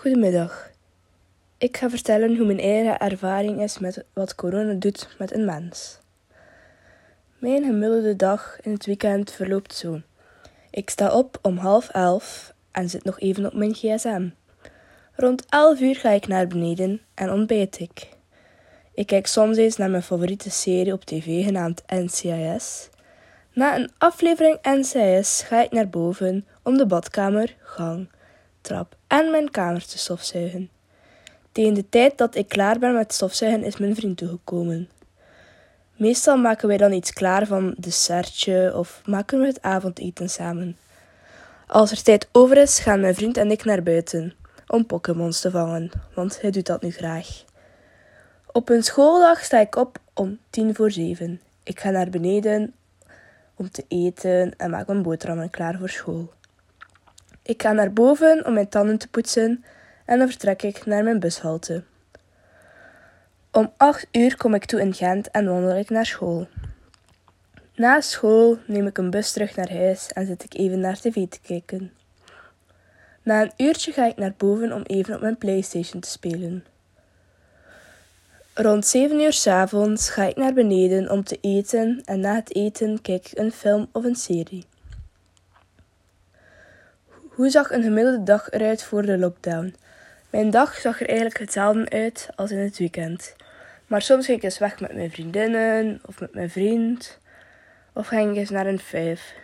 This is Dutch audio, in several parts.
Goedemiddag. Ik ga vertellen hoe mijn eigen ervaring is met wat corona doet met een mens. Mijn gemiddelde dag in het weekend verloopt zo. Ik sta op om half elf en zit nog even op mijn gsm. Rond elf uur ga ik naar beneden en ontbijt ik. Ik kijk soms eens naar mijn favoriete serie op tv genaamd NCIS. Na een aflevering NCIS ga ik naar boven om de badkamer, gang, trap en mijn kamer te stofzuigen. Tegen de tijd dat ik klaar ben met stofzuigen is mijn vriend toegekomen. Meestal maken wij dan iets klaar van dessertje of maken we het avondeten samen. Als er tijd over is, gaan mijn vriend en ik naar buiten om Pokémons te vangen, want hij doet dat nu graag. Op een schooldag sta ik op om tien voor zeven. Ik ga naar beneden om te eten en maak mijn boterhammen klaar voor school. Ik ga naar boven om mijn tanden te poetsen en dan vertrek ik naar mijn bushalte. Om acht uur kom ik toe in Gent en wandel ik naar school. Na school neem ik een bus terug naar huis en zit ik even naar tv te kijken. Na een uurtje ga ik naar boven om even op mijn PlayStation te spelen. Rond 7 uur s avonds ga ik naar beneden om te eten en na het eten kijk ik een film of een serie. Hoe zag een gemiddelde dag eruit voor de lockdown? Mijn dag zag er eigenlijk hetzelfde uit als in het weekend. Maar soms ging ik eens weg met mijn vriendinnen of met mijn vriend. Of ging ik eens naar een vijf.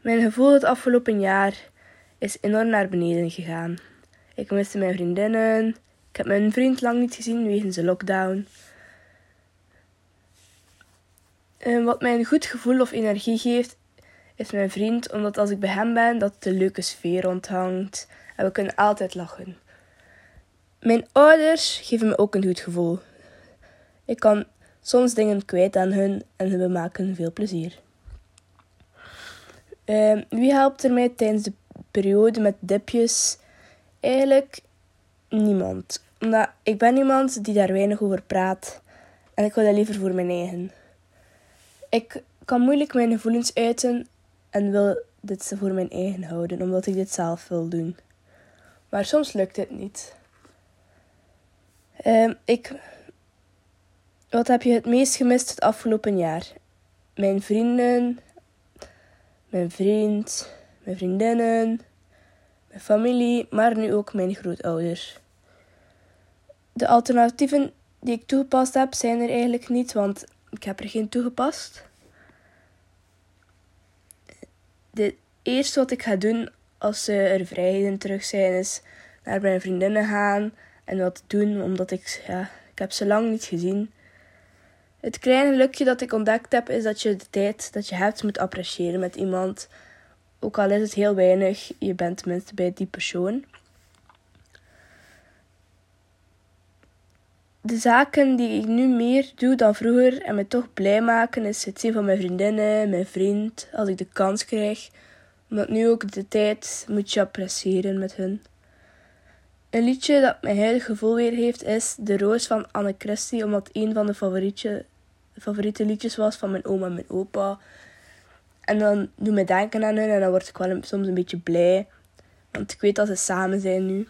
Mijn gevoel het afgelopen jaar is enorm naar beneden gegaan. Ik miste mijn vriendinnen. Ik heb mijn vriend lang niet gezien wegens de lockdown. En wat mij een goed gevoel of energie geeft, is mijn vriend, omdat als ik bij hem ben, dat de leuke sfeer rondhangt en we kunnen altijd lachen. Mijn ouders geven me ook een goed gevoel. Ik kan soms dingen kwijt aan hun en we maken veel plezier. Uh, wie helpt er mij tijdens de periode met dipjes? Eigenlijk niemand. Omdat ik ben iemand die daar weinig over praat en ik wil dat liever voor mijn eigen. Ik kan moeilijk mijn gevoelens uiten en wil dit voor mijn eigen houden, omdat ik dit zelf wil doen. Maar soms lukt het niet. Uh, ik, wat heb je het meest gemist het afgelopen jaar? Mijn vrienden, mijn vriend, mijn vriendinnen, mijn familie, maar nu ook mijn grootouders. De alternatieven die ik toegepast heb zijn er eigenlijk niet, want ik heb er geen toegepast. De eerste wat ik ga doen als ze er vrijheden terug zijn, is naar mijn vriendinnen gaan en wat doen, omdat ik, ja, ik heb ze lang niet gezien. Het kleine gelukje dat ik ontdekt heb, is dat je de tijd dat je hebt moet appreciëren met iemand. Ook al is het heel weinig, je bent tenminste bij die persoon. De zaken die ik nu meer doe dan vroeger en me toch blij maken, is het zien van mijn vriendinnen, mijn vriend, als ik de kans krijg. Omdat nu ook de tijd moet je appreciëren met hun. Een liedje dat mijn huidige gevoel weer heeft is De Roos van Anne Christie, omdat een van de favoriete, favoriete liedjes was van mijn oma en mijn opa. En dan doe me denken aan hun en dan word ik wel soms een beetje blij, want ik weet dat ze samen zijn nu.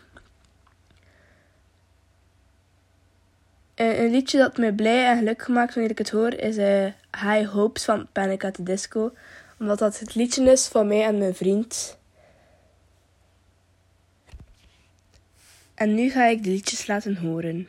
Een liedje dat mij blij en gelukkig maakt wanneer ik het hoor is uh, High Hopes van Panic at the Disco. Omdat dat het liedje is van mij en mijn vriend. En nu ga ik de liedjes laten horen.